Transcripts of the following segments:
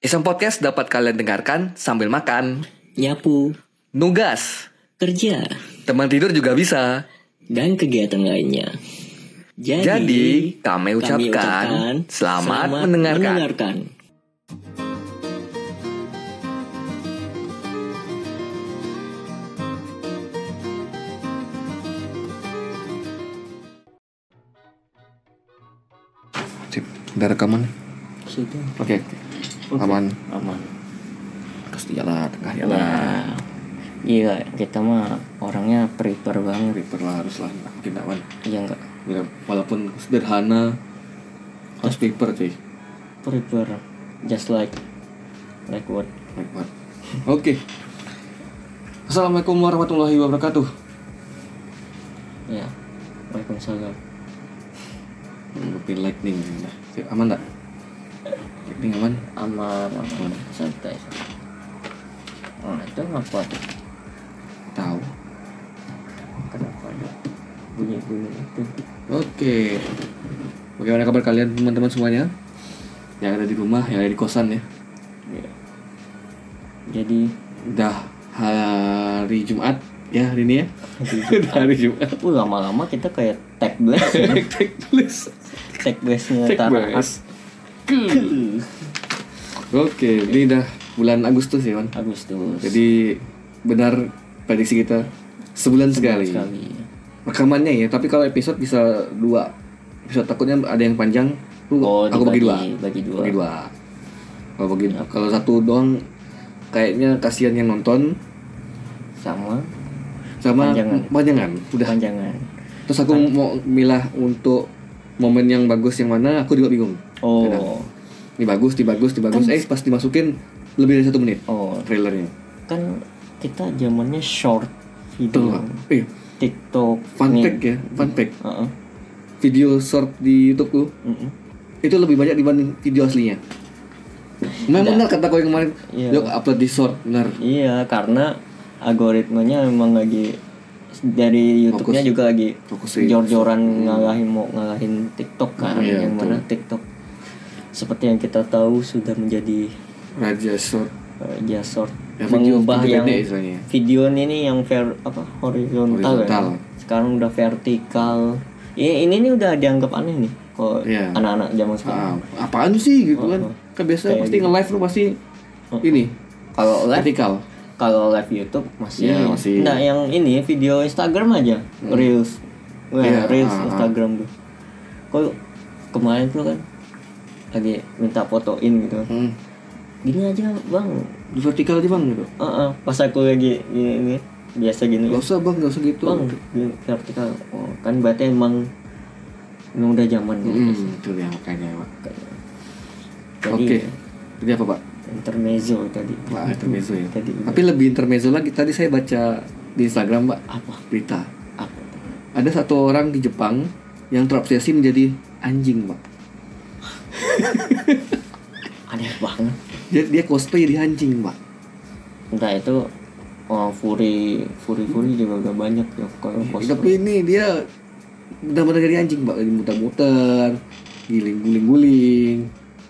Iseng Podcast dapat kalian dengarkan sambil makan, nyapu, nugas, kerja, teman tidur juga bisa. dan kegiatan lainnya. Jadi, Jadi, kami ucapkan selamat mendengarkan. mendengarkan. Sip, udah rekaman. Sudah. Oke, aman. Aman. Terus jalan, tengah jalan. Ya, iya kita mah orangnya prepare banget. Paper lah harus lah, aman. Iya enggak? Ya, walaupun sederhana, harus paper cuy. Prepare just like like what? Nikmat. Oke. Assalamualaikum warahmatullahi wabarakatuh. Ya. Waalaikumsalam. Ngopi lightning. Sip, aman tak? Lightning aman? Aman, aman, santai. Oh, itu ngapa tuh? Tahu. Kenapa ada bunyi-bunyi itu? Oke. Bagaimana kabar kalian teman-teman semuanya? Yang ada di rumah, yang ada di kosan ya. Ya. Jadi Udah hari Jumat ya hari ini ya. Hari Jumat. Uh, lama-lama kita kayak tag blast ya. Take tulis. tag blastnya blast. Oke, ini udah bulan Agustus ya, Man. Agustus Jadi benar prediksi kita sebulan sekali. sekali Rekamannya ya, tapi kalau episode bisa dua. Episode takutnya ada yang panjang, tuh oh aku bagi dua. bagi dua Bagi dua. Kalau bagi kalau satu doang kayaknya kasihan yang nonton sama sama Panjangan. panjangan. Udah. panjangan Terus aku mau milah untuk momen yang bagus yang mana, aku juga bingung. Oh Ini bagus, ini bagus, ini bagus. Eh pas dimasukin lebih dari satu menit oh trailernya. kan kita zamannya short video. Eh, TikTok fun nih. fact ya, fun fact. Heeh. Video short di YouTube ku Mm-mm. itu lebih banyak dibanding video aslinya. Memang benar kata kau yang kemarin, Iya. yuk upload di short, benar. iya karena algoritmanya memang lagi dari YouTube-nya Fokus. juga lagi di- jor-joran ngalahin mau ngalahin TikTok kan Iya, yang mana TikTok seperti yang kita tahu sudah menjadi Raja short. uh, ya short Ya, mengubah yang video ini yang ver apa horizontal, Horizontal. ya sekarang udah vertikal ya ini nih udah dianggap aneh nih kalau Iya. anak-anak zaman sekarang Ah, apaan sih gitu kan? Oh, oh. Kan Kayak pasti gitu. nge-live lu pasti Oh. ini kalau live vertikal. kalau live YouTube masih, Iya, masih. Nggak, yang ini video Instagram aja reels Wah, Iya, reels ah, ah. Instagram tuh kok kemarin tuh kan lagi minta fotoin gitu Hmm. gini aja bang Di vertikal aja bang gitu. Ah, ah. pas aku lagi gini, gini biasa gini Gak usah bang, gak usah gitu. bang di vertikal oh kan berarti emang emang udah zaman Hmm, gitu itu ya makanya pak. Oke. Jadi apa pak? intermezzo tadi Wah, intermezzo ya. tadi Tapi lebih intermezzo lagi. Tadi saya baca di Instagram, Mbak, apa berita. apa? Ada satu orang di Jepang yang terobsesi menjadi anjing, Mbak. aneh banget Dia, dia cosplay jadi anjing, Mbak. entah itu oh, furi furi furi juga udah banyak ya kalau cosplay Tapi ini dia benar-benar jadi anjing, Mbak. Lagi muter-muter, giling-guling-guling.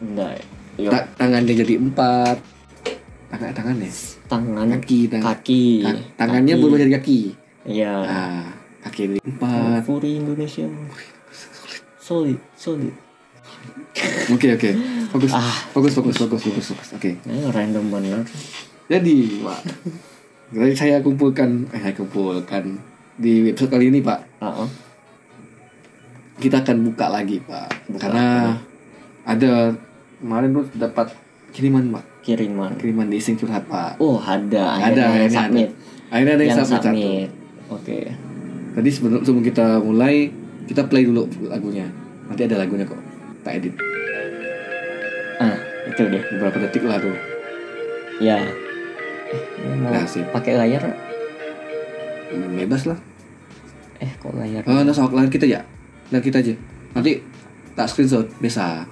enggak ya Ta- tangannya jadi empat. Tangan tangannya. tangan Kaki, tangan. kaki Ta- tangannya Kaki. berubah jadi kaki. iya Nah, kaki jadi empat. furi Indonesia solid solid Oke oke, fokus, Ah. fokus fokus fokus fokus fokus. Oke. eh, random banget Jadi, Pak, jadi saya kumpulkan, eh saya kumpulkan di episode kali ini, Pak. ah ah. Kita akan buka lagi, Pak, karena ada kemarin tuh dapat kiriman, Pak, kiriman kiriman di Ising Curhat, Pak. oh ada Ada, yang submit ada. Akhirnya ada yang, yang submit oke Tadi sebelum, sebelum kita mulai, kita play dulu lagunya. Nanti ada lagunya kok, tak edit. ah itu deh Beberapa detik lah tuh. ya eh, mau Nah, pakai layar Hmm, Bebas lah. eh kok layar Oh, nah soal kita ya. Nah kita aja. Nanti tak screenshot biasa.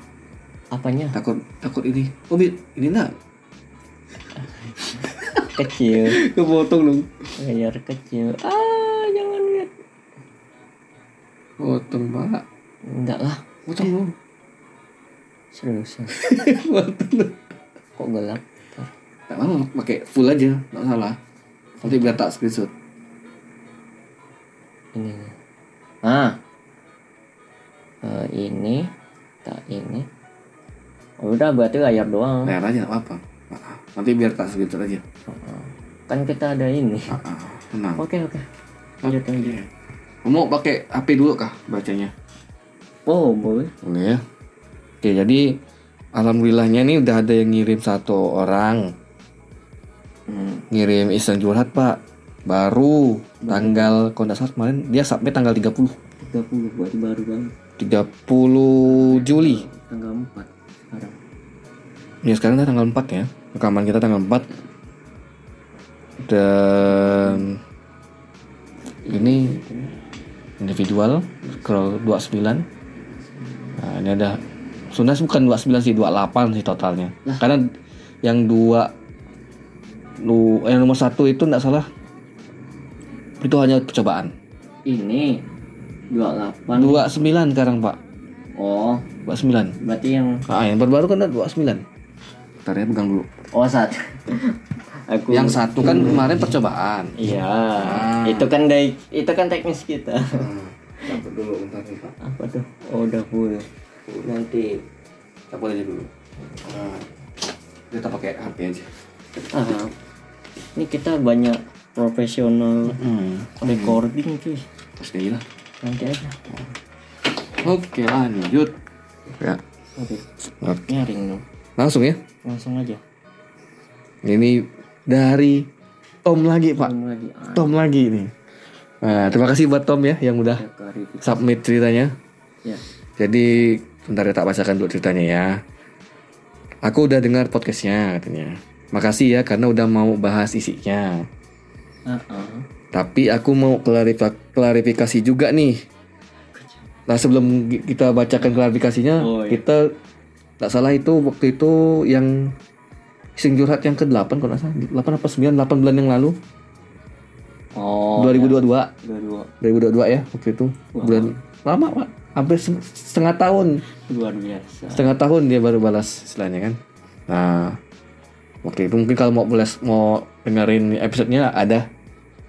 apanya Takut takut ini. Oh, ini nak. kecil Kepotong dong. layar kecil ah jangan lihat Potong, Pak. enggak lah Potong dong. Serius Potong dong. kok gelap Tak apa pakai full aja, nggak salah. Nanti biar tak screenshot. ini ah Eh, ini tak ini Oh, udah berarti layar doang Layar aja nggak apa-apa. Nanti biar tak screenshot aja. Heeh. kan kita ada ini Ah, ah, Tenang. oke oke lanjut lanjut Kamu pakai HP dulu kah bacanya? oh boleh Boleh ya. Oke, jadi alhamdulillahnya nih udah ada yang ngirim satu orang. hmm. Ngirim iseng curhat, Pak. Baru tanggal kalau salah kemarin dia submit tanggal 30. 30 berarti baru banget 30 Juli. tanggal 4 sekarang Ya sekarang udah tanggal 4 ya. Rekaman kita tanggal 4. Dan ini individual scroll 29. Nah, ini ada Sebenarnya bukan 29 sih, 28 sih totalnya. Karena yang dua lu yang nomor satu itu enggak salah itu hanya percobaan. ini 28 29 sekarang, Pak. oh 29. berarti yang Ah, yang baru-baru kan ada 29. Bentar ya pegang dulu. oh saat aku Yang satu kan kemarin percobaan. iya Ah. itu kan dari itu kan teknis kita Cabut dulu bentar nih, Pak. apa tuh oh udah full nanti Cabut aja dulu. Nah, kita pakai HP aja. ah ini kita banyak profesional Hmm. recording cuy Terus kayak gila. nanti aja Oke, lanjut. Ya. oke Oke. nyaring dong Langsung ya. langsung aja Ini dari Tom lagi, Pak. Belum lagi ah, Tom lagi nih. Nah, terima kasih buat Tom ya yang udah klarifikasi submit ceritanya. ya Jadi bentar ya tak bacakan dulu ceritanya ya. Aku udah dengar podcastnya katanya. Makasih ya karena udah mau bahas isinya. ah. Tapi aku mau klarifa- klarifikasi juga nih. Nah sebelum kita bacakan klarifikasinya, Oh, iya. kita tak salah itu waktu itu yang sing curhat yang ke-8 kalau nggak salah 8 apa 9 8 bulan yang lalu oh 2022 dua 2022 ya waktu itu bulan lama pak hampir se- setengah tahun. Luar biasa. Setengah tahun dia baru balas istilahnya kan. Nah waktu itu mungkin kalau mau balas mau dengerin episodenya ada.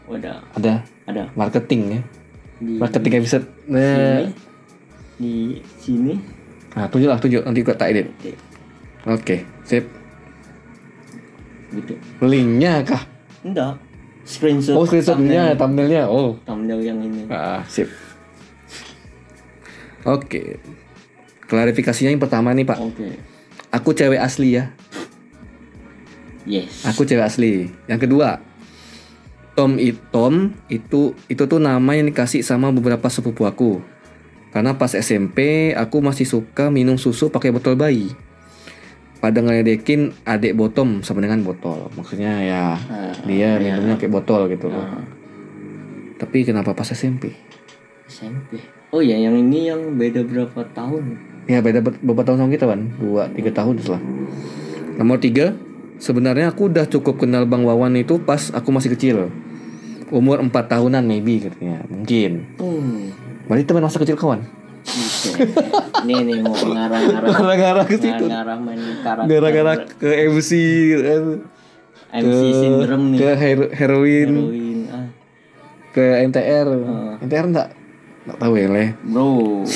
Udah ada. Ada. Marketing ya. Di marketing episode sini. Nah, di sini. Nah tunjuk lah tunjuk. Nanti gua tak edit. Oke, oke sip. Gitu. Linknya kah? Enggak. Screenshot oh screenshotnya thumbnailnya. Oh. Thumbnail yang ini. Ah sip oke klarifikasinya yang pertama nih pak oke aku cewek asli ya yes Aku cewek asli. Yang kedua, Tom it Tom itu itu tuh nama yang dikasih sama beberapa sepupu aku. Karena pas SMP aku masih suka minum susu pakai botol bayi. Pada ngeledekin adik bottom sama dengan botol. Maksudnya ya Ah, dia iya. minumnya botol gitu. Ah, Tapi kenapa pas SMP? SMP oh ya yang ini yang beda berapa tahun Ya beda ber- beberapa tahun sama kita kan, dua tiga tahun setelah. Nomor tiga, sebenarnya aku udah cukup kenal Bang Wawan itu pas aku masih kecil, umur 4 tahunan maybe katanya, mungkin. hmm Berarti teman masa kecil kawan. Oke. ini nih mau ngarah-ngarah Gara-gara ke situ. ngarah main karakter Gara-gara ke MC, eh, MC syndrome nih ke hero- heroin, heroin ah ke MTR. Ah. MTR enggak? Enggak tahu ya, Le. bro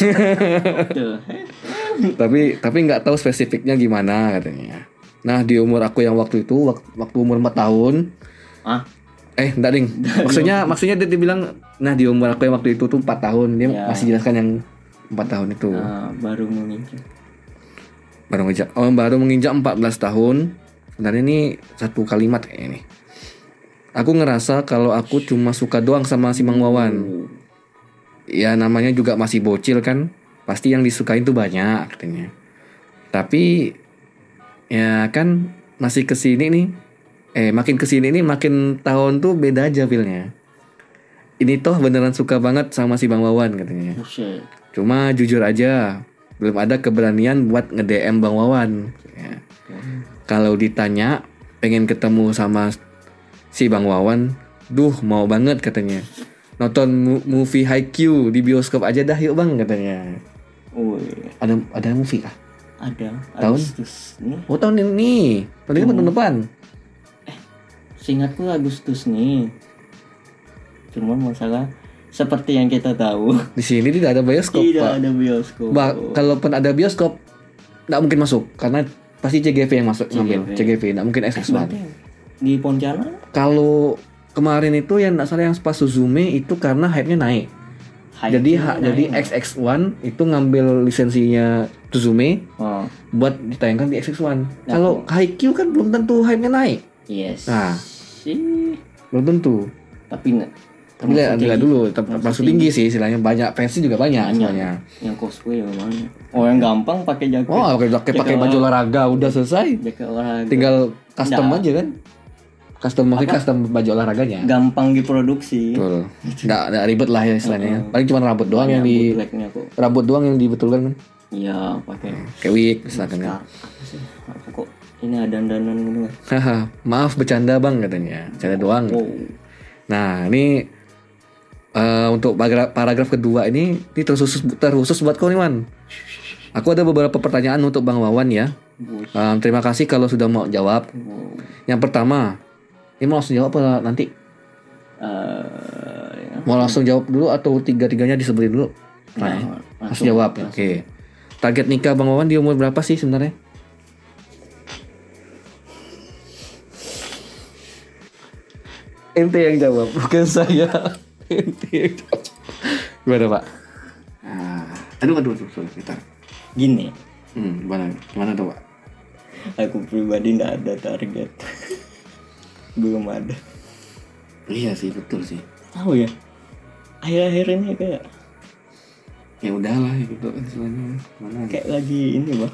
tapi tapi nggak tahu spesifiknya gimana katanya. Nah, di umur aku yang waktu itu, waktu, waktu umur 4 tahun, ah Eh, enggak ding. Maksudnya maksudnya dia, dia bilang nah di umur aku yang waktu itu tuh 4 tahun. Dia Ya. masih jelaskan yang 4 tahun itu. ah, baru menginjak Baru menginjak oh, baru menginjak 14 tahun. Sebenarnya ini satu kalimat kayak ini. Aku ngerasa kalau aku cuma suka doang sama si Mang Wawan. Ya namanya juga masih bocil kan. Pasti yang disukain tuh banyak katanya. Tapi ya kan masih ke sini nih. Eh makin ke sini nih makin tahun tuh beda aja feelnya. Ini toh beneran suka banget sama si Bang Wawan katanya. Buset. Cuma jujur aja belum ada keberanian buat nge-DM Bang Wawan. Ya. Kalau ditanya pengen ketemu sama si Bang Wawan, duh mau banget katanya. Nonton movie Haikyuu di bioskop aja dah yuk bang katanya. Woi, Ada ada movie kah? ada Tahun? Agustus nih Oh tahun ini. Tahun ini tahun depan? seingatku Agustus nih cuma masalah seperti yang kita tahu Di sini tidak ada bioskop, tidak Pak. ada bioskop Ba kalaupun ada bioskop, nggak mungkin masuk karena pasti CGV yang masuk ngambil. CGV, nggak mungkin XX1. Berarti di Pontianak Kalau kemarin itu yang nggak salah yang pas Suzume itu karena hype-nya naik. hype-nya jadi ha- naik. jadi XX1 itu ngambil lisensinya Suzume oh buat ditayangkan di XX1. Kalau Haikyuu kan belum tentu hype-nya naik. yes Nah. sih Belum tentu. tapi Tapi termasuk lihat kayak dulu, tetap masuk tinggi sih istilahnya banyak fansnya juga banyak Banyak. yang cosplay yang mana oh yang gampang pakai jaket Oh, pakai pakai pakai baju olahraga udah selesai. jaket olahraga Tinggal custom Nggak. aja kan. Custom maksudnya custom baju olahraganya. gampang diproduksi Betul. Nggak, nggak ribet lah ya istilahnya. Paling cuma rambut doang yang di rambut doang yang dibetulkan kan. iya pakai Kayak wig misalkan kan. Kok ini ada dandanan gitu kan maaf bercanda bang katanya. Bercanda doang. wow Nah, ini eh, untuk paragraf, paragraf kedua ini ini terkhusus terkhusus buat kau nih, Wan. Aku ada beberapa pertanyaan untuk Bang Wawan ya. Em, terima kasih kalau sudah mau jawab. Yang pertama, ini mau langsung jawab apa nanti? Eh, ya. Mau langsung jawab dulu atau tiga-tiganya disebutin dulu? Nah, Nah, langsung jawab. Oke. Target nikah Bang Wawan di umur berapa sih sebenarnya? Ente yang jawab, bukan saya. Ente yang jawab. Gimana Pak? Ah, aduh, aduh, aduh, sorry, bentar. gini Hmm, gimana? Gimana tuh Pak? aku pribadi nggak ada target belum ada. Iya sih, betul sih. tahu ya akhir-akhir ini kayak Ya udahlah gitu istilahnya. Mana? kayak lagi ini bah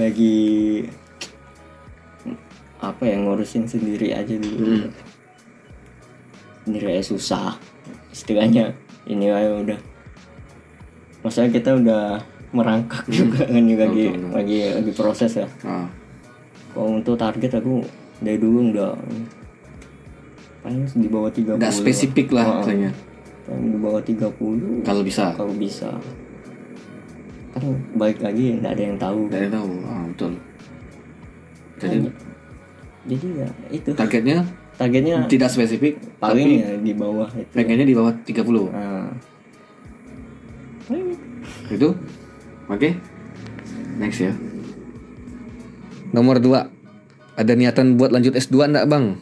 lagi apa ya ngurusin sendiri aja dulu. Sendiri aja susah istilahnya. Ini aja udah. Masalah kita udah merangkak juga kan juga lagi lagi lagi proses ya. Ah, kalau untuk target aku dari dulu udah paling di bawah 30 nggak spesifik lah istilahnya. paling di bawah 30 Kalau bisa. kalau bisa kan baik lagi nggak ada yang tahu Dari tahu. Ah, betul. Jadi jadi ya itu targetnya targetnya tidak spesifik, paling ya di bawah itu pengennya di bawah 30. nah, Itu. Oke. Next ya. Nomor 2. Ada niatan buat lanjut S2 enggak, Bang?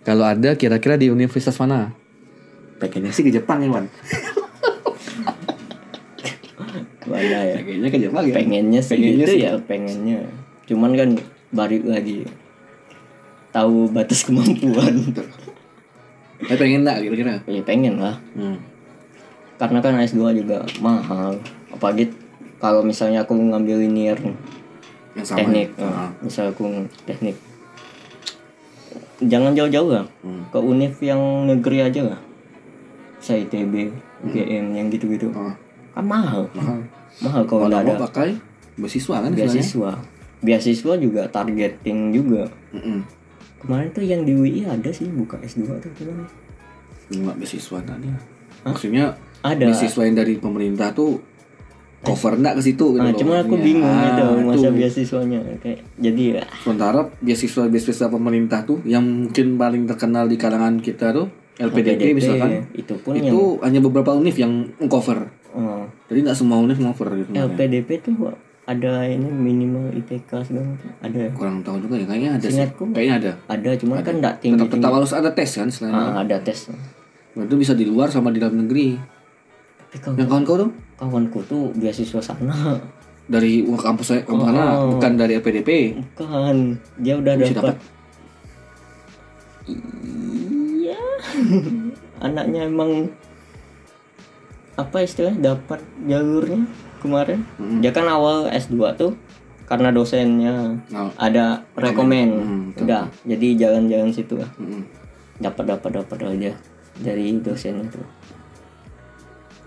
Kalau ada, kira-kira di universitas mana? Pengennya sih ke Jepang ya, Wan. mana ya Pengennya ke Jepang ya. pengennya sih Pengennya gitu sih. ya pengennya cuman kan balik lagi tahu batas kemampuan Tapi pengen enggak kira-kira? ya pengen lah Hmm. karena kan S2 juga mahal apalagi kalau misalnya aku ngambil linear Yang sama. teknik ya? nah, misal aku teknik jangan jauh-jauh lah Hmm. ke univ yang negeri aja lah saya ITB UGM yang gitu-gitu. Oh, kan mahal. Mahal. mahal kalau nggak ada. pakai beasiswa kan beasiswa. Beasiswa juga targeting juga. Mm-mm. kemarin tuh yang di UI ada sih buka S2 tuh cuman Enggak beasiswa tadi. Maksudnya ada. beasiswa yang dari pemerintah tuh cover enggak ke situ gitu nah, loh cuman aku maksudnya. bingung Ah, itu masa tuh. beasiswanya kayak jadi ya Sementara beasiswa beasiswa pemerintah tuh yang mungkin paling terkenal di kalangan kita tuh LPDP, misalkan itu pun yang itu hanya beberapa univ yang cover. oh, Jadi nggak semua univ cover gitu. LPDP tuh ada ini minimal IPK segala macam ada ya? Kurang tahu juga ya kayaknya ada sih. Kayaknya ada. ada cuman kan nggak tinggi Tetap tetap harus ada tes kan selain ah, ada tes itu bisa di luar sama di dalam negeri. Kalau Yang kawan kau tuh kawanku tuh beasiswa sana dari kampus saya kampus sana Oh. bukan dari LPDP. bukan dia udah Bisa dapat dapat. iya anaknya emang apa istilahnya dapat jalurnya kemarin Mm. dia kan awal S2 tuh karena dosennya Nah, ada rekomen Hmm, betul. udah jadi jalan-jalan situ lah mm-mm. dapat dapat dapat aja dari dosennya tuh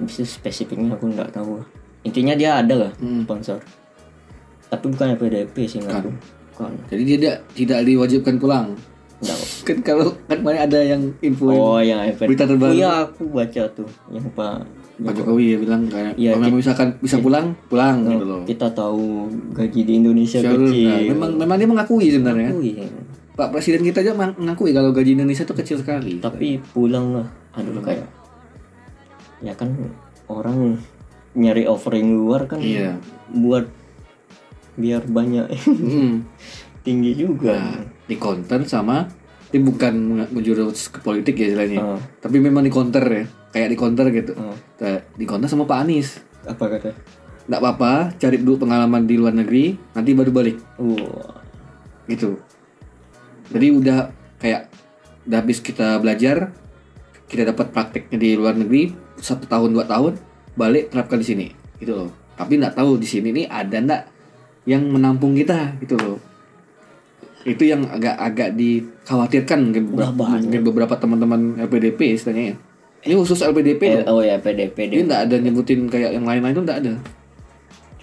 spesifiknya aku nggak tahu. Intinya dia ada lah Hmm. sponsor. Tapi bukan PDP sih nggak Bukan. bukan Jadi dia tidak tidak diwajibkan pulang. Kan kalau kan kemarin ada yang info oh yang berita terbaru. iya aku baca tuh yang pak Pak Jokowi ya bilang kayak Iya, kalau misalkan bisa pulang pulang gitu loh. kita tahu gaji di Indonesia kecil. Nah, memang memang dia mengakui sebenarnya. Iya. Pak Presiden kita aja meng- mengakui kalau gaji Indonesia itu kecil sekali. Tapi pulang lah. Aduh kayak ya kan orang nyari offering luar kan iya. buat biar banyak Hmm. tinggi juga. Nah, di counter sama ini bukan menjurus ke politik ya istilahnya. Ah. tapi memang di counter ya kayak di counter gitu. Kayak di counter sama Pak Anies. Apa kata? Nggak apa-apa cari dulu pengalaman di luar negeri nanti baru balik. Wah. Gitu. Jadi udah kayak udah habis kita belajar kita dapat prakteknya di luar negeri satu tahun dua tahun balik terapkan di sini gitu loh tapi nggak tahu di sini nih ada nggak yang menampung kita gitu loh itu yang agak-agak dikhawatirkan mungkin beberapa, mungkin beberapa teman-teman LPDP istilahnya ya. ini khusus LPDP eh, loh. oh ya PDP Dia nggak ada nyebutin kayak yang lain-lain itu nggak ada.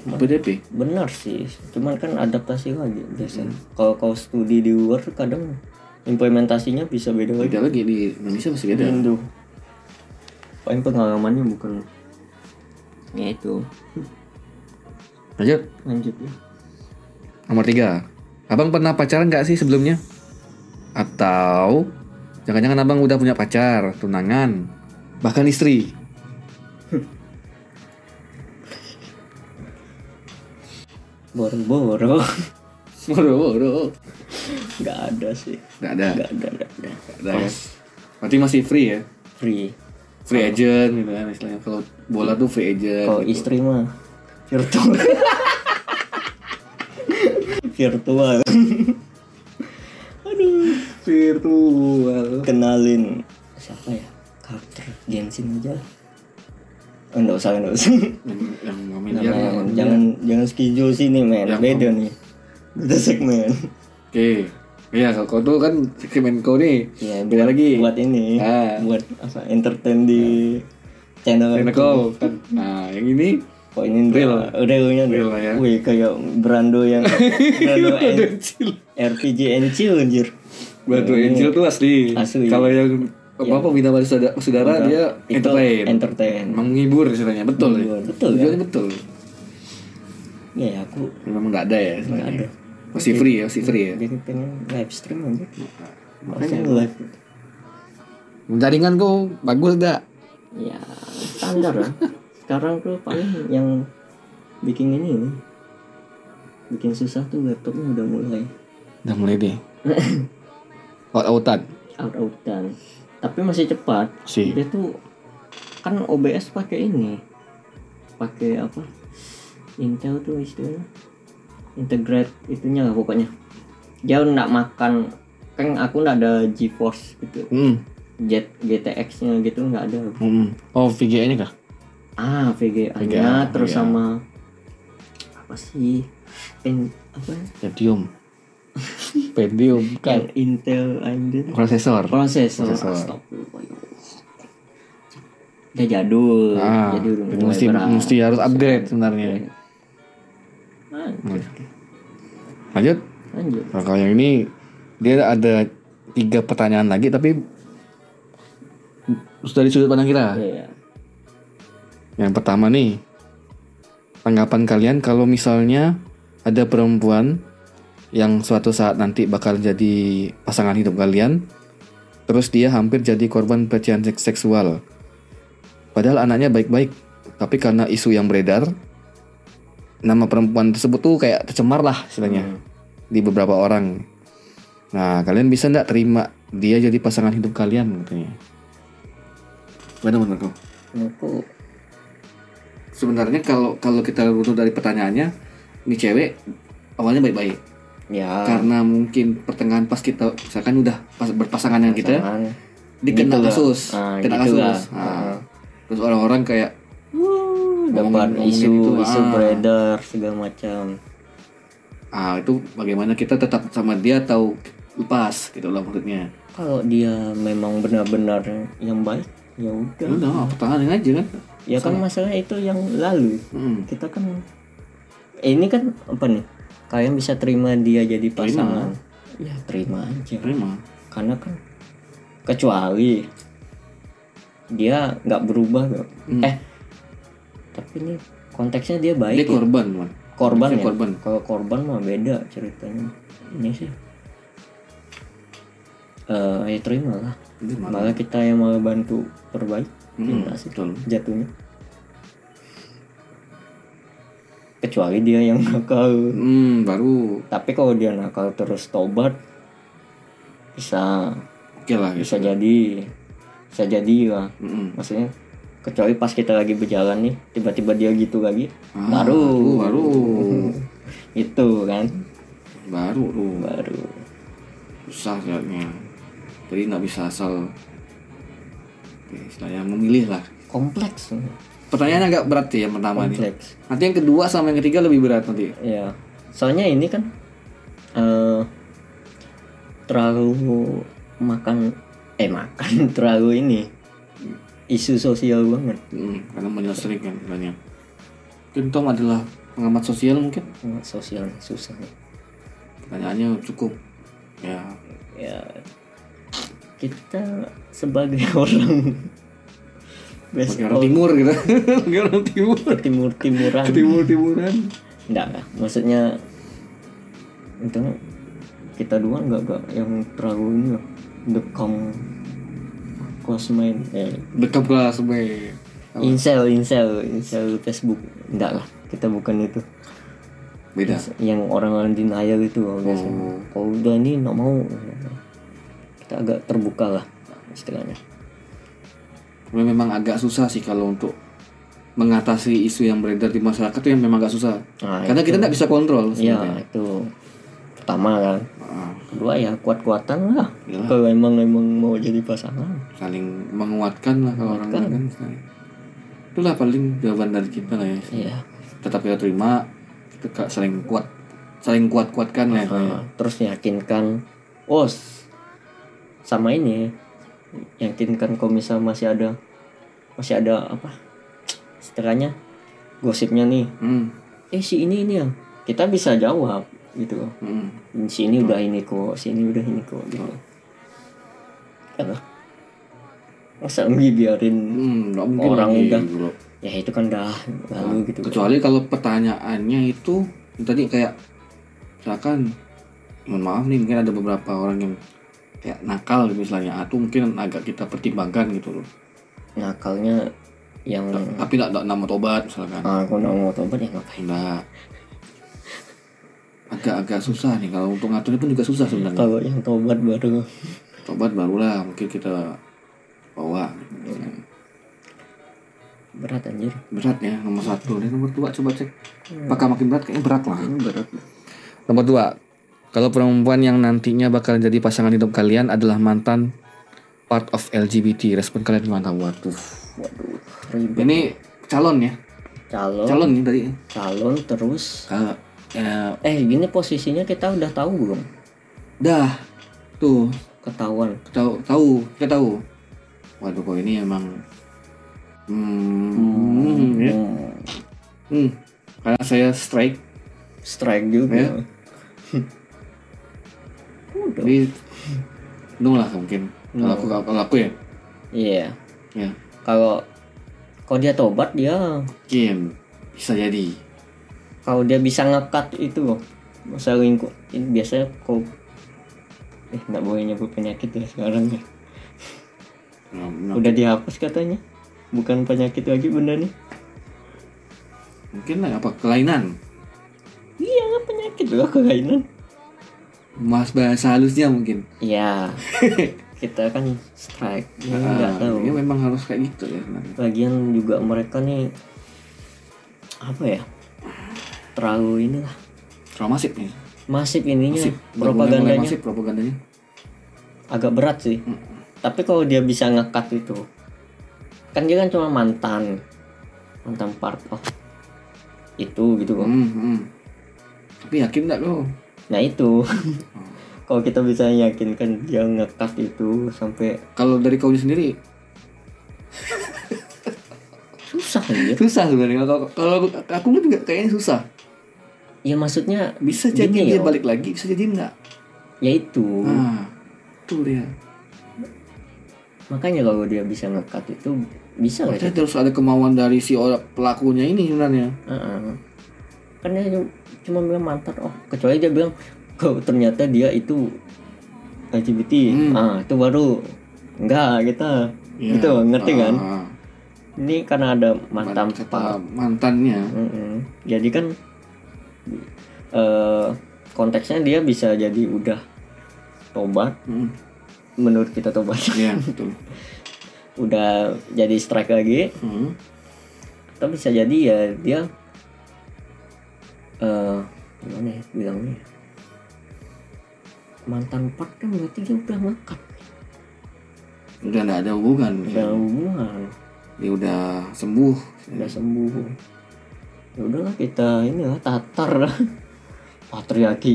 LPDP. benar sih cuman kan adaptasi lagi biasanya kalau kau studi di luar kadang implementasinya bisa beda lagi Beda lagi di Indonesia masih beda. Indo paling pengalamannya bukan ya itu Lanjut. lanjut ya Nomor tiga. Abang pernah pacaran nggak sih sebelumnya? Atau jangan-jangan abang udah punya pacar, tunangan, bahkan istri? boro-boro Boro-boro. nggak ada sih Nggak ada. nggak ada nggak ada Nggak ada ya. Berarti masih free ya? free Free agent gitu kan istilahnya. Kalau bola tuh free agent. kalau gitu. istri mah virtual virtual aduh virtual. kenalin siapa ya karakter Genshin aja lah. Oh, enggak usah, enggak usah. Yang, yang ngamen Jangan, jangan, jangan, jangan skijo sini, men. Beda nih. Beda segmen. Oke. Iya, kalau tuh kan kau nih. Ya, beda buat, lagi. Buat ini. Ah. Buat apa? Entertain di channel. Segmen kau kan. Nah, yang ini Kok ini Real. realnya Real lah ya. Wih, kayak Brando yang Brando RPG and chill anjir. Batu Angel tuh asli. Asli. Kalau yang apa pembina balik saudara, saudara dia entertain. entertain. menghibur istilahnya betul ya. Menghibur, betul, Tujuannya betul. Ya, aku Memang nggak ada ya istilahnya. ada. Masih free ya, masih free ya. jadi pengen live stream aja. Makanya live. Jaringan kau bagus gak? Ya, standar lah. Sekarang tuh paling yang bikin ini nih. Bikin susah tuh laptopnya udah mulai Udah mulai deh. Out-outan. out-outan. Tapi masih cepat. Si. Dia tuh kan OBS pakai ini. Pakai apa? Intel tuh istilahnya. Integrate itunya lah pokoknya. Dia nggak makan kan aku nggak ada GeForce gitu. Hmm. Jet GTX-nya gitu nggak ada. hmm. Oh, VGA-nya kah? Ah, VGA-nya VGA, terus VGA. sama apa sih? In, apa? Pentium. Pentium kan. Intel AMD Prosesor. prosesor. Prosesor. Ya. Dia jadul, Ah, jadi udah mulai mesti mesti harus upgrade sebenarnya. Lanjut, Lanjut. lanjut. Nah, kalau yang ini dia ada tiga pertanyaan lagi tapi dari sudut pandang kita. Iya. Yang pertama nih, tanggapan kalian kalau misalnya ada perempuan yang suatu saat nanti bakal jadi pasangan hidup kalian, terus dia hampir jadi korban pelecehan seks- seksual. Padahal anaknya baik-baik, tapi karena isu yang beredar, nama perempuan tersebut tuh kayak tercemar lah istilahnya Hmm. di beberapa orang. Nah, kalian bisa nggak terima dia jadi pasangan hidup kalian katanya? Mana menurut kau? Aku sebenarnya kalau kalau kita runut dari pertanyaannya ini cewek awalnya baik-baik ya karena mungkin pertengahan pas kita misalkan udah pas berpasangan dengan kita pasangan. dikena Gitu kasus Ah, kena gitu kasus lah. Nah, Ah. terus orang-orang kayak dapat isu itu, isu ah. beredar segala macam. ah itu bagaimana kita tetap sama dia atau lepas gitu lah maksudnya Kalau dia memang benar-benar yang baik, ya ya udah. udah pertahanin aja kan Ya kan masalah itu yang lalu. Hmm. Kita kan eh, ini kan apa nih? Kalian bisa terima dia jadi pasangan. Ya terima aja. terima Karena kan kecuali dia nggak berubah. Hmm. Eh tapi ini konteksnya dia baik dia ya. korban man korban Dia ya? korban. Kalau korban mah beda ceritanya. Ini sih. Eh ya terima lah. Malah- malah kita yang malah bantu perbaik Hmm, gimana sih? betul. Jatuhnya. Kecuali dia yang nakal. Hmm baru. Tapi kalau dia nakal terus tobat bisa oke lah gitu. bisa jadi bisa jadi lah. Mm-mm. maksudnya kecuali pas kita lagi berjalan nih tiba-tiba dia gitu lagi Ah, baru. baru itu kan. Baru tuh baru. Susah kayaknya. Jadi nggak bisa asal. Ya, istilahnya memilih lah. Kompleks. Pertanyaannya agak berat sih yang pertama nih kompleks. Nanti yang kedua sama yang ketiga lebih berat nanti. Ya soalnya ini kan eh terlalu makan eh makan terlalu ini isu sosial banget. Mm, karena menyelesaikan banyak. Mungkin Tom adalah pengamat sosial mungkin? Wah, sosial susah. Pertanyaannya cukup. Ya. Ya. Kita sebagai orang best sebagai orang timur gitu. Sebagai orang timur. Timur timuran timur timuran enggak. Lah maksudnya itu kita dua enggak enggak. Yang terlalu ini loh. Dekam kelas main. Eh, dekat kelas be incel incel incel Facebook. Enggak lah kita bukan itu. Beda. Yang orang-orang denial itu biasanya kalau udah ini nggak mau. Kita agak terbuka lah istilahnya. Memang agak susah sih kalau untuk mengatasi isu yang beredar di masyarakat itu yang memang agak susah. Nah, karena kita nggak bisa kontrol Iya sebenarnya. itu pertama kan. Ah, kedua ya kuat-kuatan lah. Iyalah. kalau emang emang mau jadi pasangan. Saling menguatkan lah kalau orang kan itulah paling jawaban dari kita lah ya. Iya. Tetap kita terima kita saling kuat saling kuat kuatkan lah ya. Nah, terus yakinkan oh sama ini yakinkan kalau misal masih ada masih ada apa istilahnya gosipnya nih. Hmm. eh si ini ini yang kita bisa jawab gitu. Loh Hmm. si ini udah ini kok si ini udah ini kok gitu. Karena masa biarin Hmm, Orang lagi, udah. bro. ya itu kan dah lalu gitu. kecuali kalau pertanyaannya itu tadi kayak misalkan mohon maaf nih mungkin ada beberapa orang yang kayak nakal misalnya. Atau mungkin agak kita pertimbangkan gitu loh. Nakalnya yang tapi nggak nama tobat misalkan. Ah, aku nggak mau tobat ya ngapain? Nggak agak-agak susah nih kalau untuk ngaturnya pun juga susah sebenarnya. Kalau yang tobat baru. Tobat barulah mungkin kita bawa. Berat anjir. Berat ya nomor satu. Dan nomor dua coba cek. Apakah makin berat? Kayaknya berat lah. Ini berat. Nomor dua. Kalau perempuan yang nantinya bakal jadi pasangan hidup kalian adalah mantan part of LGBT respon kalian gimana? Waduh. Waduh ribet. Ini calon ya? Calon. Calon nih tadi. Calon terus. Kalau ya, eh gini posisinya kita udah tahu belum? Dah tuh. Ketahuan. Tahu tahu kita tahu. Waduh kok ini emang hmm, ya. Hmm, hmm. karena saya strike. Strike juga. Ya. udah jadi no lah mungkin. Kalau aku kalau aku ya? Iya. Ya. Kalau kalau dia tobat dia mungkin bisa jadi kalau dia bisa ngekat itu loh masa lingkup ini biasanya kok eh nggak boleh nyebut penyakit ya sekarang ya. Nah, nah, udah dihapus katanya. Bukan penyakit lagi benda nih. Mungkin lah apa kelainan? Iya penyakit loh kelainan. Mas bahasa halusnya mungkin. Iya. Kita kan strike ya, nggak Ah, tahu. ini memang harus kayak gitu ya. Sebenarnya. bagian juga mereka nih apa ya terlalu inilah. Terlalu masif nih. Masif ininya masif. Propagandanya. masif propagandanya. Agak berat sih. Tapi kalau dia bisa ngekat itu kan dia kan cuma mantan mantan part of itu gitu kok. Hmm, hmm. tapi yakin nggak lo nah itu. Kalau kita bisa yakinkan dia ngekat itu sampai kalau dari kau sendiri? Susah aja susah sebenarnya. Kalau aku juga kayaknya susah ya maksudnya bisa jadi dia yo. balik lagi bisa jadi enggak ya itu ah tuh dia makanya kalau dia bisa ngekat itu bisa nggak Berarti terus ada kemauan dari si orang pelakunya ini sebenarnya. Heeh. kan dia cuma- bilang mantan oh kecuali dia bilang kok ternyata dia itu LGBT Hmm. ah itu baru enggak kita Iya. gitu ngerti kan Ah, ini karena ada mantan mantannya. Mm-mm. jadi kan eh konteksnya dia bisa jadi udah tobat Hmm. menurut kita tobat Iya, betul. udah jadi strike lagi Hmm. atau bisa jadi ya dia eh gimana ya bilangnya mantan part kan berarti dia udah ngangkat Udah enggak ada hubungan. udah hubungan Dia udah sembuh. udah sembuh ya udahlah kita ini lah tatar lah patriarki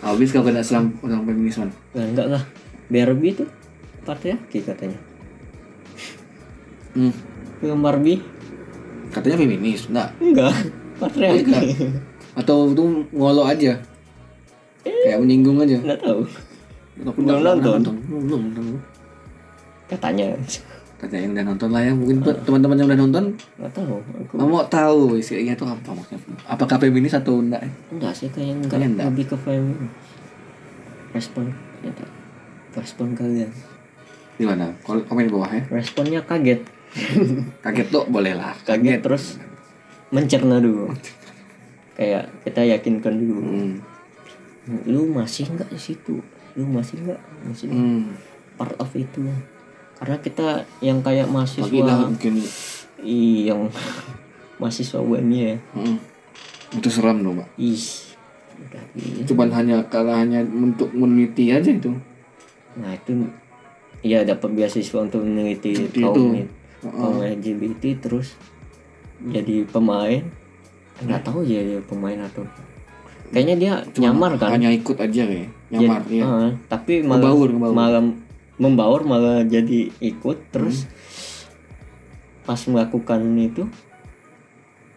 Habis kalau kena selang orang feminis man. Nah, enggak lah Barbie itu patriarki katanya Hmm. film Barbie Katanya feminis, enggak? enggak patriarki. Atau itu ngolo aja. Kayak menyinggung aja. enggak tahu Belum nonton? Belum, belum. katanya Katanya yang udah nonton lah ya. Mungkin teman-teman yang udah nonton enggak tahu aku mau tahu isinya itu apa maksudnya. Apakah feminis atau enggak? enggak sih kayaknya enggak, enggak. lebih ke femi respon ternyata respon kalian Gimana? Komen di bawah ya. responnya kaget Kaget tuh boleh lah. kaget terus mencerna dulu kayak kita yakinkan dulu Hmm. lu masih enggak di situ lu masih enggak masih Hmm. part of itu karena kita yang kayak mahasiswa mungkin Ih, yang mahasiswa UMY ya hmm. itu seram loh, Mbak. ih gini. Cuman hanya karena hanya untuk meneliti aja itu. nah itu ya dapat beasiswa untuk meneliti Meneliti kaum itu. kaum LGBT terus jadi pemain nggak tahu ya dia pemain atau kayaknya dia nyamar kan Hanya ikut aja kayak. Nyamar Jadi- ya. ah, tapi malah Ngebaur, ngebaur. malah membaur malah jadi ikut terus Hmm. pas melakukan itu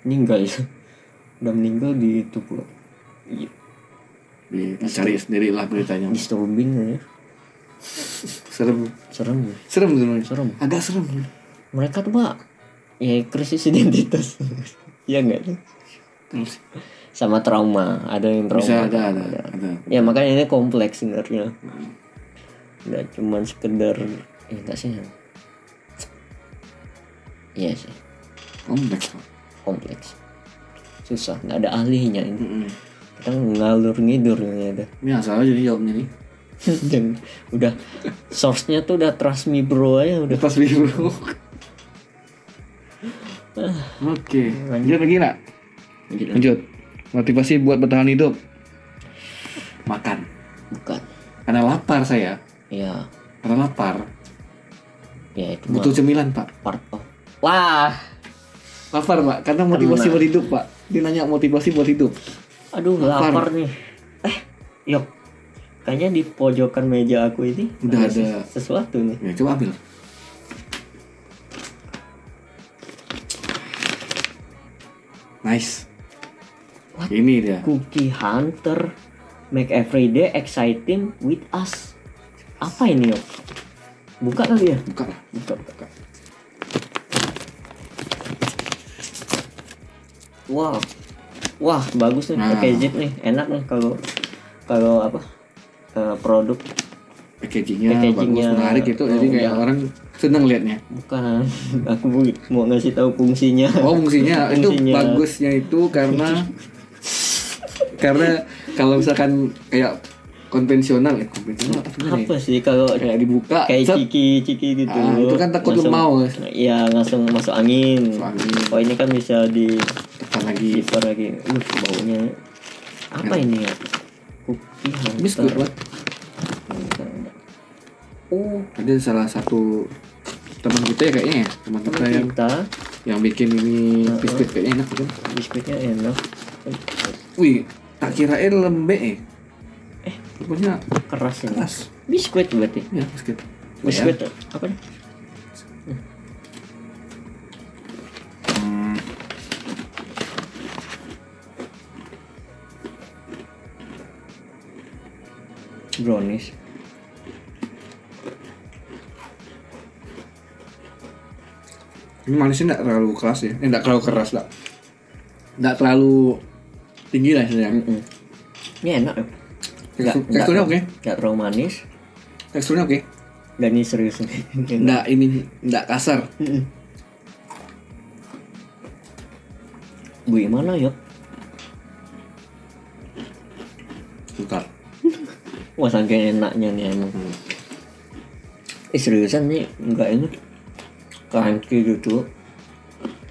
meninggal udah meninggal di tubuh Iya, Di- Dicari sendiri lah beritanya. disturbing ya Serem. serem ya Serem sebenarnya. serem Agak serem. mereka tuh pak ya krisis identitas ya enggak sih? Sama trauma ada yang trauma bisa ada ada ada. ya makanya ini kompleks sebenarnya nggak cuman sekedar ya enggak sih iya sih Kompleks. Kompleks susah nggak ada ahlinya ini Mm-mm. kita ngalur ngidur ini ada Ini asal aja nih jawabnya nih. dan udah source-nya tuh udah trust me bro aja udah Lepas biru. Oke, lanjut lagi nak. Gila. Lanjut. Motivasi buat bertahan hidup. Makan. bukan Karena lapar saya. Ya Karena lapar. ya itu mah Butuh cemilan pak. part of wah Lapar pak. Karena motivasi buat hidup pak. Dia nanya motivasi buat hidup. aduh Lapar. lapar, nih eh yuk kayaknya di pojokan meja aku ini Udah ada. sesuatu nih Ya coba ambil. Nice. What? Ini dia. Cookie Hunter make every day exciting with us apa ini yuk buka kali ya Buka lah. buka buka wow wah bagus nih Nah. packaging nih enak nih kalau kalau apa eh, produk Packagingnya, Packagingnya, bagus, menarik itu. Jadi kayak ya. orang seneng liatnya. bukan aku mau, ngasih tahu fungsinya Oh fungsinya, itu Fungsinya. bagusnya itu karena karena kalau misalkan kayak konvensional ya konvensional apa sebenarnya ya? apa sih kalau kayak dibuka kayak set, ciki ciki gitu Ah, itu kan takut Langsung- lemau, guys. iya langsung masuk angin Masuk angin. oh ini kan bisa di tekan lagi Kiper lagi. Uh, baunya apa ini ya? Biskuit Pak. Oh, ada salah satu teman kita ya kayaknya ya teman kita teman yang kita yang bikin ini biskuit kayaknya enak kan biskuitnya enak. wih tak kirain lembek ya eh rupanya Keras ini. keras Biskuit berarti. ya biskuit Biskuit apa nih? Hmm. Brownies. Ini manisnya nggak terlalu keras ya. Eh, terlalu keras lah. Nggak terlalu tinggi lah istilahnya. Mm-mm. Ini enak ya. Tekstur- teksturnya oke. Nggak terlalu manis. Teksturnya oke. Dan ini serius nih. Nggak ini nggak kasar. Mm-mm. Bu mana ya? Bentar. Wah saking enaknya nih emang. Eh seriusan nih nggak ini crunchy gitu.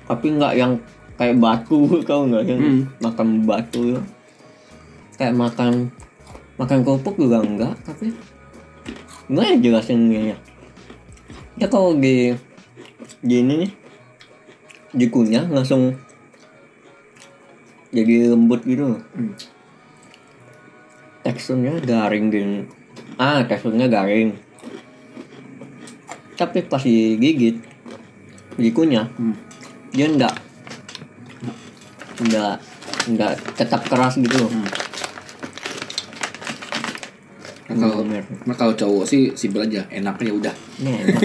Tapi nggak yang kayak batu kau nggak yang Hmm. makan batu ya. Kayak makan makan kerupuk juga enggak tapi nggak ya jelasin ya. Ya kalau di gini nih dikunyah langsung jadi lembut gitu Hmm. teksturnya garing gini ah teksturnya garing tapi pas digigit dikunyah Hmm. dia enggak enggak enggak tetap keras gitu loh Nah, kalau Bener. nah, kalau cowok sih simpel aja, enaknya udah. ini enak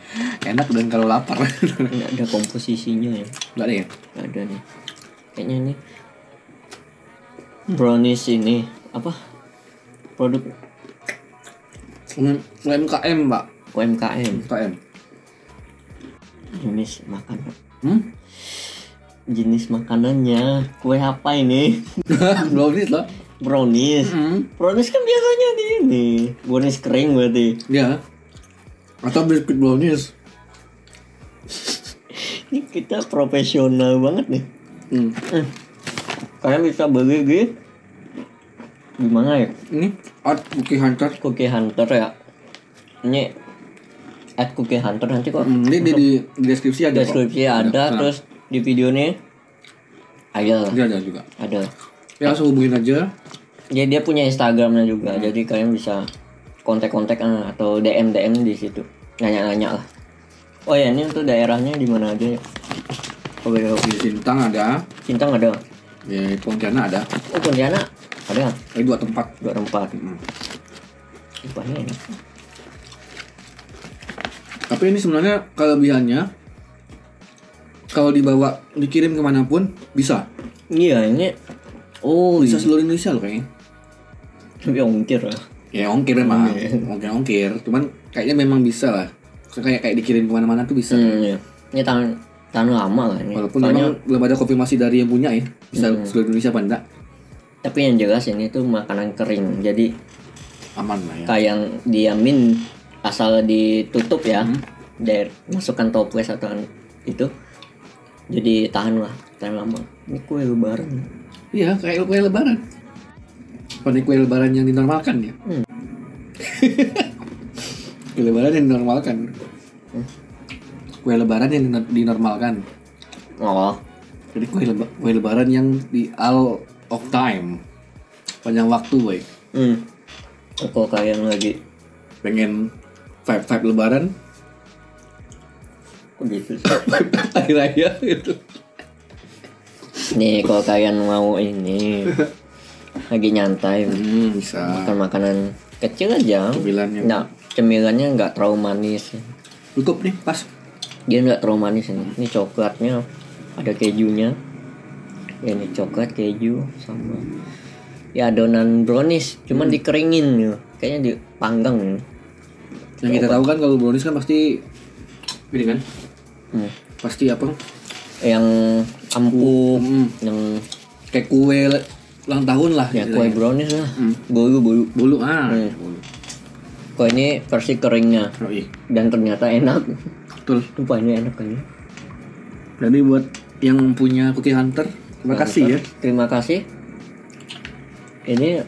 Enak dan kalau lapar. ini ada komposisinya ya Enggak ada ya? Nggak ada nih kayaknya ini brownies ini apa produk Um, UMKM, Pak. UMKM UMKM. jenis makanan Hmm? jenis makanannya kue apa ini Brownies lah. Brownies Hmm. brownies kan biasanya di ini brownies kering berarti Ya. Atau biskuit brownies. ini kita profesional banget nih Hmm. eh, kalian bisa beli di di mana ya Ini Art Cookie Hunter. Cookie Hunter ya ini at Cookie Hunter nanti kok Hmm, ini di, di, deskripsi ada. kok. deskripsi ada Nah, terus di video nih ada ada juga. ada Ya langsung hubungin aja. ya dia punya Instagramnya juga jadi kalian bisa kontak-kontak ah, atau DM DM di situ nanya-nanya lah oh ya ini untuk daerahnya di mana aja ya oh beda Di Sintang ada. Sintang ada Di Pontianak ada. oh Pontianak ada Ini dua tempat. dua tempat Hmm. Banyak enak Tapi ini sebenarnya kelebihannya kalau dibawa dikirim ke mana pun bisa. iya ini oh Bisa iya seluruh Indonesia loh kayaknya. tapi ongkir lah Ya ongkir memang, ongkir ongkir. Cuman kayaknya memang bisa lah. Kayak kayak dikirim ke mana-mana tuh bisa. hmm, iya. ini tahan tahan lama lah ini Walaupun Soalnya- memang belum ada konfirmasi dari yang punya ya, bisa seluruh Indonesia apa enggak? tapi yang jelas ini tuh makanan kering jadi Aman lah ya. kayak yang diamin asal ditutup ya Hmm. dari masukkan toples atau itu jadi tahan lah tahan lama ini kue lebaran Iya, kayak kue lebaran. Pada kue lebaran yang dinormalkan ya. Hmm. kue lebaran yang dinormalkan. Kue lebaran yang dinor- dinormalkan. oh Jadi kue, leba- kue lebaran yang di all of time. Panjang waktu, boy. hmm. kalau kalian lagi Pengen vibe-vibe lebaran, kok gitu raya gitu. Nih kalau kalian mau ini lagi nyantai Hmm, bisa. makan makanan kecil aja Cemilannya. nah cemilannya nggak terlalu manis Cukup nih, pas. dia nggak terlalu manis ini ini coklatnya ada kejunya ya ini coklat keju sama ya adonan brownies cuman dikeringin gitu kayaknya dipanggang nih Yang kita tahu kan kalau brownies kan pasti ini kan, hmm. pasti apa? Yang empuk Hmm, yang kayak kue ulang tahun lah. ya gitu kue brownies lah Hmm. bolu bolu Bulu ah. Hmm. Kue ini versi keringnya Oh, iya. dan ternyata enak Betul. rupanya enak kan ya Jadi buat yang punya Cookie Hunter, terima kasih ya. terima kasih ini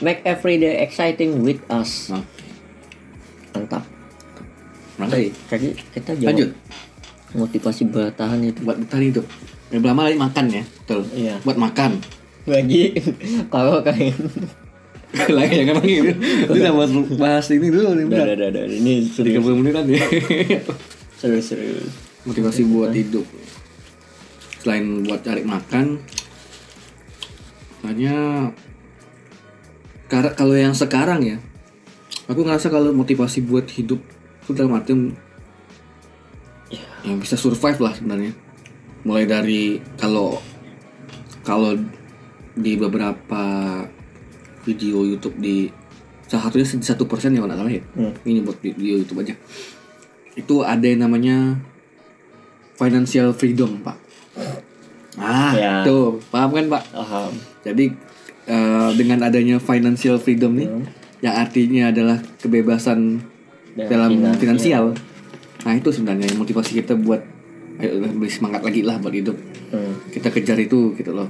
make every day exciting with us Nah, mantap kasih. Jadi kita jawab Lanjut motivasi bertahan itu buat tadi itu. Yang pertama lagi makan ya, betul. Iya. Buat makan. bagi kalau kalian lagi jangan lagi gitu. Kita bahas, bahas ini dulu nih, udah udah. udah ini serius 30 menit ya. serius serius Motivasi buat hidup. Selain buat cari makan, hanya karena kalau yang sekarang ya, aku ngerasa kalau motivasi buat hidup itu dalam arti yang bisa survive lah sebenarnya mulai dari kalau kalau di beberapa video YouTube di salah satunya satu persen ya nggak ya Hmm. ini buat video YouTube aja itu ada yang namanya financial freedom pak ah Ya. tuh paham kan pak Paham. jadi eh, dengan adanya financial freedom nih Hmm. yang artinya adalah kebebasan Dan dalam finansial. finansial. Nah itu sebenarnya yang motivasi kita buat ayo beri semangat lagi lah buat hidup. Hmm. Kita kejar itu gitu loh.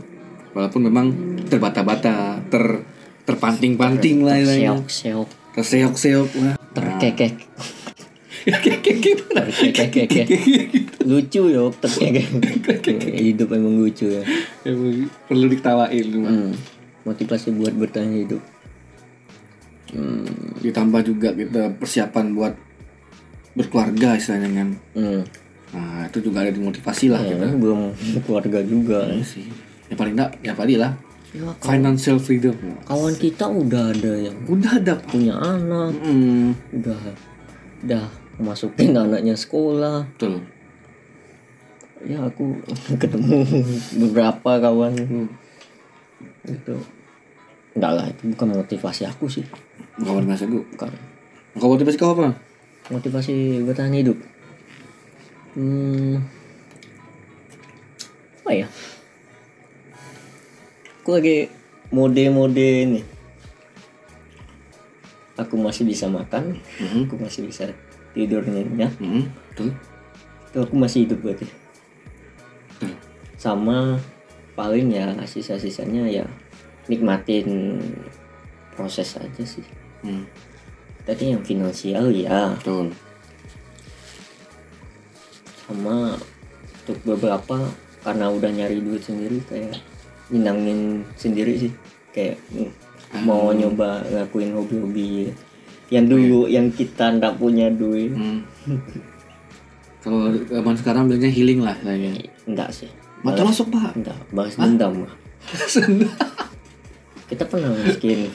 Walaupun memang terbata-bata, ter terpanting-panting lah istilahnya. Seok-seok. Terseok-seok lah. Terkekek. Lucu ya terkekek. Hidup emang lucu ya. Emang Perlu diketawain. Hmm. Motivasi buat bertahan hidup. Hmm. Ditambah juga kita persiapan buat berkeluarga istilahnya kan. Hmm. Nah itu juga ada motivasi lah Ya, kita. kan belum keluarga juga. Iya sih. Ya paling enggak ya tadi lah. Ya, Financial freedom. kawan kita udah ada yang Udah ada punya anak, Hmm, udah udah masukin anaknya sekolah. betul. Ya aku ketemu beberapa kawan Hmm. itu. Enggak lah, itu bukan motivasi aku sih. Kawan biasa gue. Bukan. Kau motivasi kau apa? Motivasi bertahan hidup. Hmm. Apa ya? Aku lagi mode-mode ini. Aku masih bisa makan, Hmm, aku masih bisa tidur nyenyak, hmm, betul. itu aku masih hidup berarti. Betul. Sama paling ya sisa-sisanya ya nikmatin proses aja sih. Hmm, Tadi yang finansial ya, betul. sama untuk beberapa karena udah nyari duit sendiri kayak nyenangin sendiri sih. Kayak mm, mau nyoba ngakuin hobi-hobi. Yang dulu yang kita ndak punya duit. Hmm. Kalau zaman sekarang bilangnya healing lah istilahnya. enggak sih. Mata masuk pak. enggak bahas dendam lah kita pernah miskin.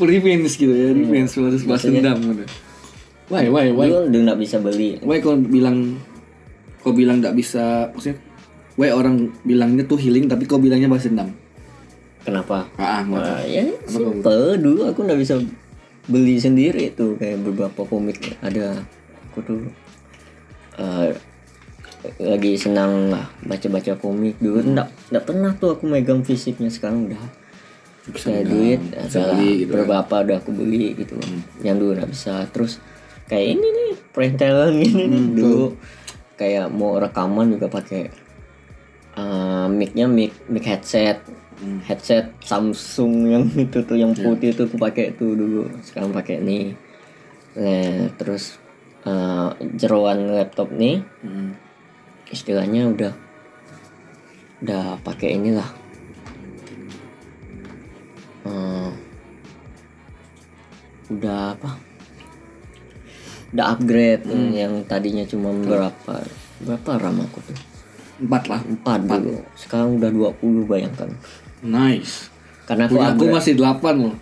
Revenge gitu ya, revenge harus balas dendam gitu. Why, why, why? dulu udah nggak bisa beli. Why kau bilang kau bilang nggak bisa maksudnya why orang bilangnya tuh healing tapi kau bilangnya balas dendam? Kenapa? Ah ah, ya simple dulu aku nggak bisa beli sendiri tuh kayak beberapa komik. Ada aku tuh eh, lagi senang lah baca-baca komik. Dulu nggak nggak pernah tuh aku megang fisiknya sekarang udah Bisa duit bisa ada beli gitu kan. beberapa udah aku beli gitu yang dulu nggak bisa terus kayak ini nih perintelan gini nih. Dulu kayak mau rekaman juga pakai eh, mic-nya mic mic headset. Headset Samsung yang itu tuh yang putih tuh aku pakai tuh dulu sekarang pakai nih. Nah, terus eh, jeroan laptop nih. Hmm. istilahnya udah udah pakai inilah udah apa? Udah upgrade yang tadinya cuma berapa berapa RAM aku tuh? Empat lah. Empat dulu. Sekarang udah 20 bayangkan. Nice. Karena aku aku masih delapan loh.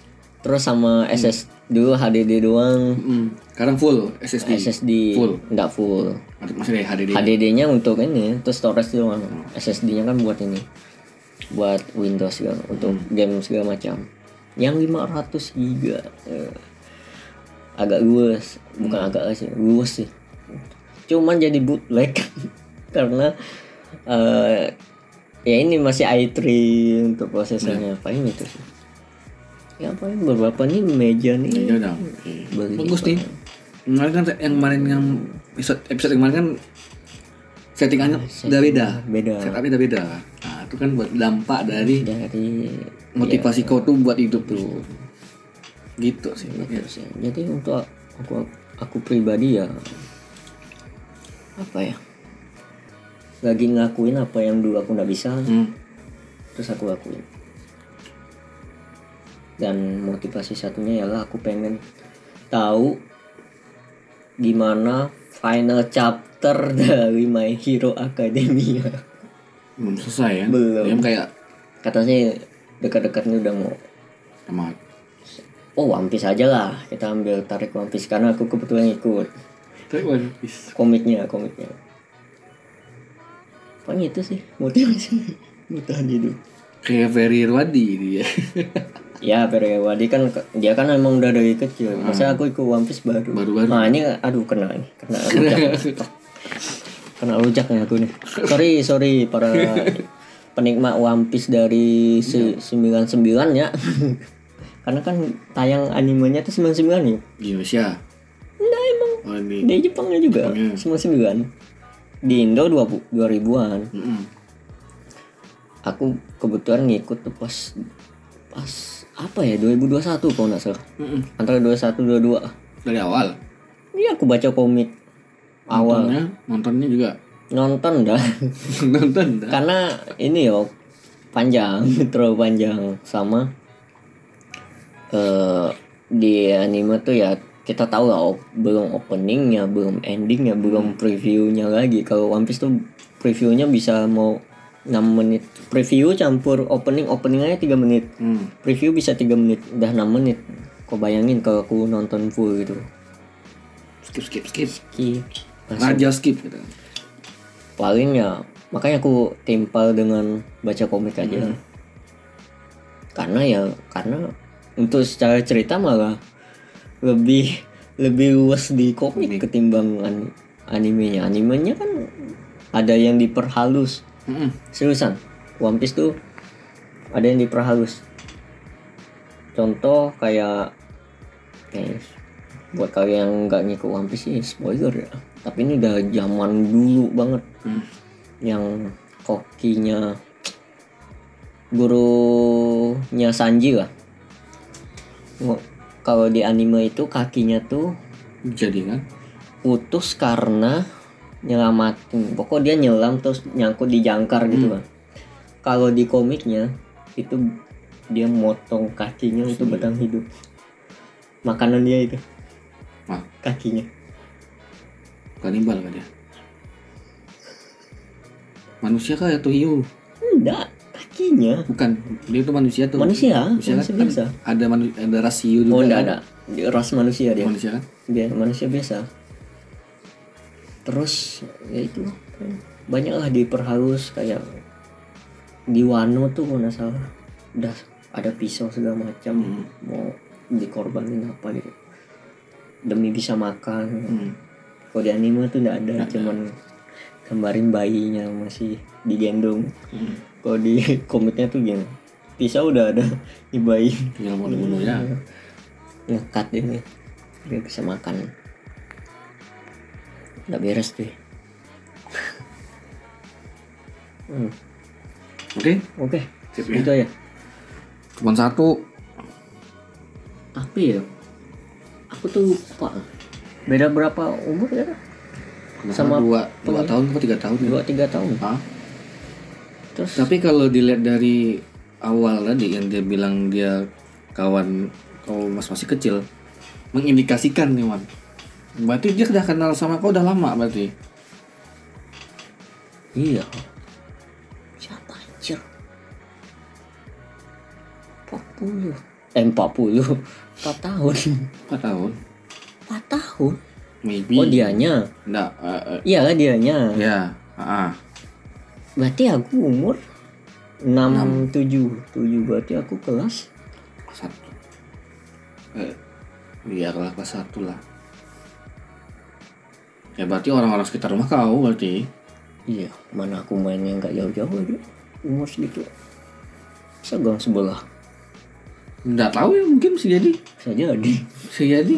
Terus sama SS dulu HDD doang. Hmm. sekarang full SSD SSD Full. nggak full. Masih ada HDD HDD-nya untuk ini terus storage doang. SSD-nya kan buat ini. Buat Windows segala untuk game segala macam. Yang 500 giga eh, agak luas. Bukan agak sih luas sih. Cuman jadi bootleg. Karena eh, ya ini masih i3 untuk prosesornya paling itu sih. Ya paling beberapa nih meja nih. Ya udah beli bagus nih. Kemarin kan yang kemarin yang episode episode kemarin kan settingannya udah beda. beda. Setupnya udah beda. Nah itu kan buat dampak dari dari motivasi kau tuh buat hidup tuh gitu sih Gitu sih. Jadi untuk aku aku pribadi ya apa ya lagi ngakuin apa yang dulu aku nggak bisa hmm. terus aku lakuin dan motivasi satunya ialah aku pengen tahu gimana final chapter dari My Hero Academia belum selesai ya Belum. yang kayak katanya dekat-dekatnya udah mau sama oh One Piece aja lah. Kita ambil tarik One Piece karena aku kebetulan ikut tapi One Piece. Komiknya komiknya. Paling itu sih motivasi bertahan hidup Kayak Ferry Irwadi dia. ya. Periwadi kan ke- dia kan emang udah dari kecil. Masa aku ikut One Piece baru? Baru-baru. nah ini aduh kena nih kena rujak. Kena rujak nih aku nih. Sorry sorry para penikmat One Piece dari se- 99 ya karena kan tayang animenya tuh 99 ya Di Indonesia. Enggak emang Oh ini. di Jepangnya juga Jepangnya. 99 di Indo 20 2000-an Mm-mm. aku kebetulan ngikut tuh pas pas apa ya 2021 kalau nggak salah Mm-mm. antara 21 22 Dari awal. Iya aku baca komik awal Nontonnya, nontonnya juga. nonton dah Nonton dah. karena ini yo panjang terlalu panjang sama eh di anime tuh ya kita tahu lah op- belum openingnya belum endingnya belum previewnya lagi. Kalau One Piece tuh previewnya bisa mau 6 menit. Preview campur opening opening aja 3 menit. Hmm. preview bisa 3 menit udah 6 menit. Kau bayangin kalau aku nonton full gitu. Skip skip skip. Ki, Raja skip gitu. paling ya makanya aku timpal dengan baca komik aja. Karena ya karena untuk secara cerita malah lebih lebih luas di komik ketimbang an- animenya animenya kan ada yang diperhalus. Mm-mm. seriusan One Piece tuh ada yang diperhalus. Contoh kayak kayak buat kalian yang nggak ngikut One Piece sih spoiler ya. Tapi ini udah zaman dulu banget. Hmm. yang kokinya gurunya Sanji lah kalau di anime itu kakinya tuh Jadi kan. putus karena nyelamatin. Pokok dia nyelam terus nyangkut di jangkar gitu kan. Kalau di komiknya itu dia motong kakinya untuk bertahan hidup. Makanan dia itu. Wah, kakinya. Kanibal kan dia. Manusia kah atau hiu? enggak kakinya Bukan, dia tuh manusia tuh. manusia Manusia manusia kan biasa ada manu- ada ras hiu juga. oh enggak kan? ada Dia ras manusia dia Manusia kan? dia manusia biasa terus ya itu banyak lah diperhalus kayak di Wano tuh kalau nggak salah udah ada pisau segala macam Hmm. mau dikorbanin apa gitu demi bisa makan Hmm. kalau di anime tuh nggak ada cuman gambarin bayinya masih digendong Hmm. kalau di komiknya tuh gini pisau udah ada di bayi Tinggal mau dibunuh ya. ngekat ini biar bisa makan nggak beres deh hmm, Oke, oke Sip, ya. itu aja cuma satu. apa ya aku tuh lupa beda berapa umur ya Sama Sama dua, dua tahun atau tiga tahun ya? dua tiga tahun Hah? Terus? Tapi kalau dilihat dari awal tadi yang dia bilang dia kawan kau mas masih kecil, mengindikasikan nih Wan. Berarti dia udah kenal sama kau udah lama berarti. iya. Siapa anjir? 40 eh 40 4 tahun. Empat tahun, 4 tahun? Maybe. oh dianya? Enggak, eh, eh, iya dianya. Ya, ah, Berarti aku umur 6, 7 7 berarti aku kelas kelas satu. Eh, iya kelas kelas satu lah. Ya berarti orang-orang sekitar rumah kau berarti. Iya mana aku main yang gak jauh-jauh aja Umur segitu Bisa gang sebelah Enggak tahu ya mungkin bisa jadi. Bisa jadi Bisa jadi.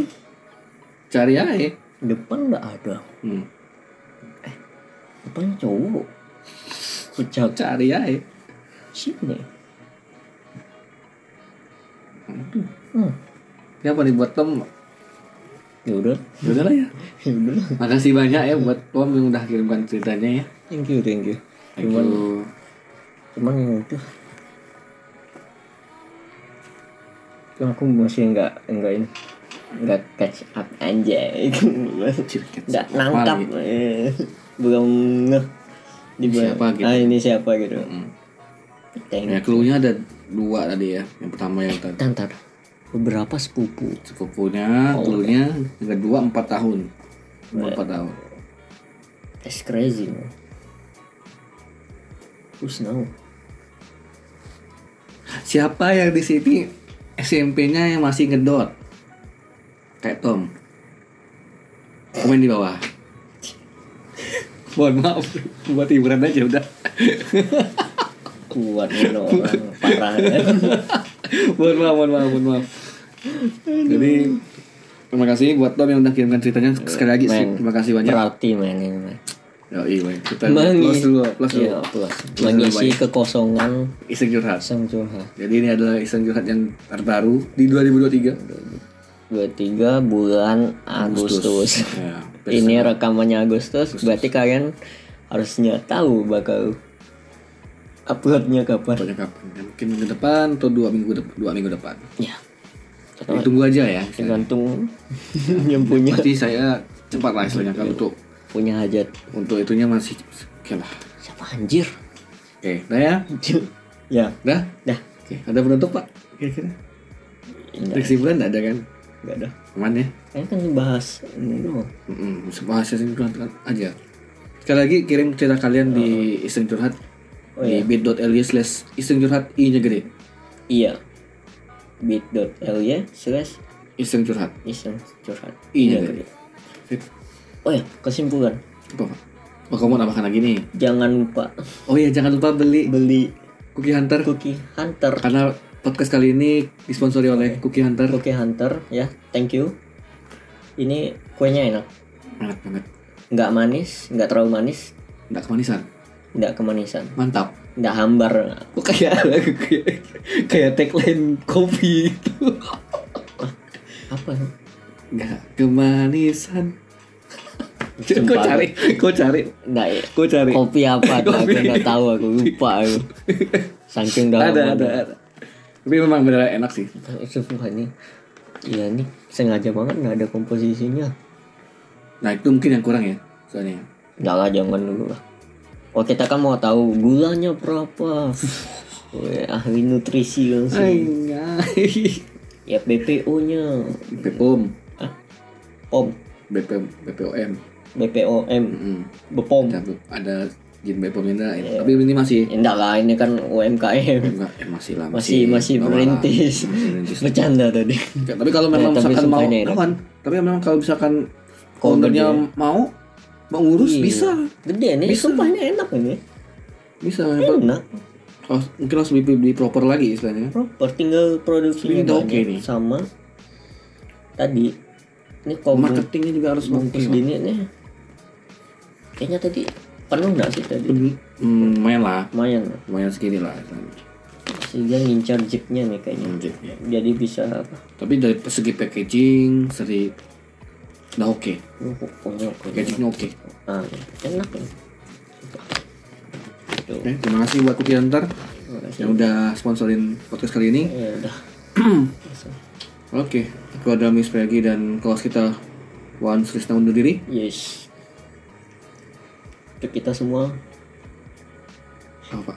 Cari aja. Depan gak ada Hmm. Depannya cowok Kucak Cari aja. sini hmm. Siapa nih buat Tom? Ya udah Ya udah lah ya. Ya udah Makasih banyak ya buat Tom yang udah kirimkan ceritanya ya. Thank you thank you Thank Cuman you. Cuman yang itu Cuman aku masih nggak nggak ini nggak catch up anjay Cirket nggak siapa nangkap eh, belum ngeh di Siapa gitu? ah ini siapa gitu Hmm. Thank Ya clue-nya ada dua tadi ya. Yang pertama yang tadi Ntar, ntar. beberapa sepupu sepupunya, clue-nya yang kedua empat tahun. Umur empat tahun. that's crazy man. Who's now? Siapa yang di sini SMP-nya yang masih ngedot? Kayak Tom. Komen di bawah. Mohon maaf, buat hiburan aja udah. Kuat nih lo orang parah ya. mohon maaf, mohon maaf, mohon maaf. Jadi terima kasih buat Tom yang udah kirimkan ceritanya sekali lagi sih. Terima kasih banyak. Berarti men ini men. Iya, men. kita Mengi- plus dulu, plus dulu. Iya, plus. Mengisi kekosongan Iseng curhat. sang curhat. Jadi ini adalah iseng curhat yang terbaru di 2023. 23 bulan Agustus. Ya, Ini rekamannya Agustus, berarti kalian harusnya tahu bakal uploadnya kapan. Pokoknya kapan? Ya, Mungkin minggu depan atau dua minggu depan, dua minggu depan. Ya, tunggu aja ya. tergantung yang punya Pasti saya cepat lah istilahnya kalau untuk punya hajat. untuk itunya masih oke lah. Siapa anjir? Oke, dah ya. ya, Dah. dah. Oke, ada penutup Pak? Kira-kira. Kesimpulan enggak ada kan? Enggak ada. Aman ya? Kayaknya kan bahas ini doang. Mm-mm, bahas iseng curhat aja. Sekali lagi kirim cerita kalian di iseng curhat Oh, di bit.ly slash iseng curhat i nya gede Iya. bit.ly slash iseng curhat iseng curhat. i nya Iya, gede Sip. Oh ya, kesimpulan. apa pak oh kamu mau tambahkan lagi nih Jangan lupa oh iya jangan lupa beli beli cookie hunter Cookie Hunter. karena podcast kali ini disponsori oleh cookie hunter Cookie Hunter ya, thank you. Ini kuenya enak. enak banget Nggak manis, nggak terlalu manis, nggak kemanisan nggak kemanisan, mantap nggak hambar. kok kayak kayak, kayak tagline kopi itu Apa? nggak kemanisan Sumpah. cari kok cari Nggak ya. kok cari Kopi apa? Aku Kopi. nggak tahu, aku lupa aku. Saking dalam. ada ada ada tapi memang benar enak sih ini. Iya nih, sengaja banget nggak ada komposisinya. nah itu mungkin yang kurang ya soalnya Nggak lah, jangan dulu lah. Oh kita kan mau tahu gulanya berapa. Weh, ahli nutrisi langsung. Ya BPO-nya. BPOM Ah, POM, BP BPOM BPOM, Mm. BPOM. ada ada jin BPOM ini tapi ini masih Enggak lah, ini kan UMKM. enggak eh, masih lah Masih masih. Masih merintis. Bercanda tadi. Ya, tapi kalau memang Ya, misalkan mau kawan tapi memang kalau misalkan ownernya mau mau ngurus Iya. bisa Gede nih, Bisa. sumpah ini enak ini. bisa Enak. Oh, mungkin harus beli, beli proper lagi istilahnya Proper, tinggal produksinya udah oke nih. Sama tadi. Ini kalau marketingnya juga harus bungkus oke. gini nih. Kayaknya tadi penuh nggak sih tadi? Ben- hmm, lumayan lah Lumayan. lumayan segini lah. Sehingga ngincar jeepnya nih kayaknya. Hmm, jadi- Jadi bisa apa? tapi dari segi packaging seri udah oke Oh, pokoknya oke. packagingnya oke Ah, enak nih. Tuh. Oke, terima kasih buat Cookie Hunter yang udah sponsorin podcast kali ini Ya udah. Oke, aku ada Miss Peggy dan kawas kita Wan Srisna undur diri. Yes ke kita semua. Apa?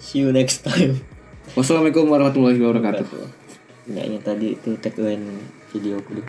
See you next time. Wassalamualaikum warahmatullahi wabarakatuh. Enggaknya tadi itu tagline video aku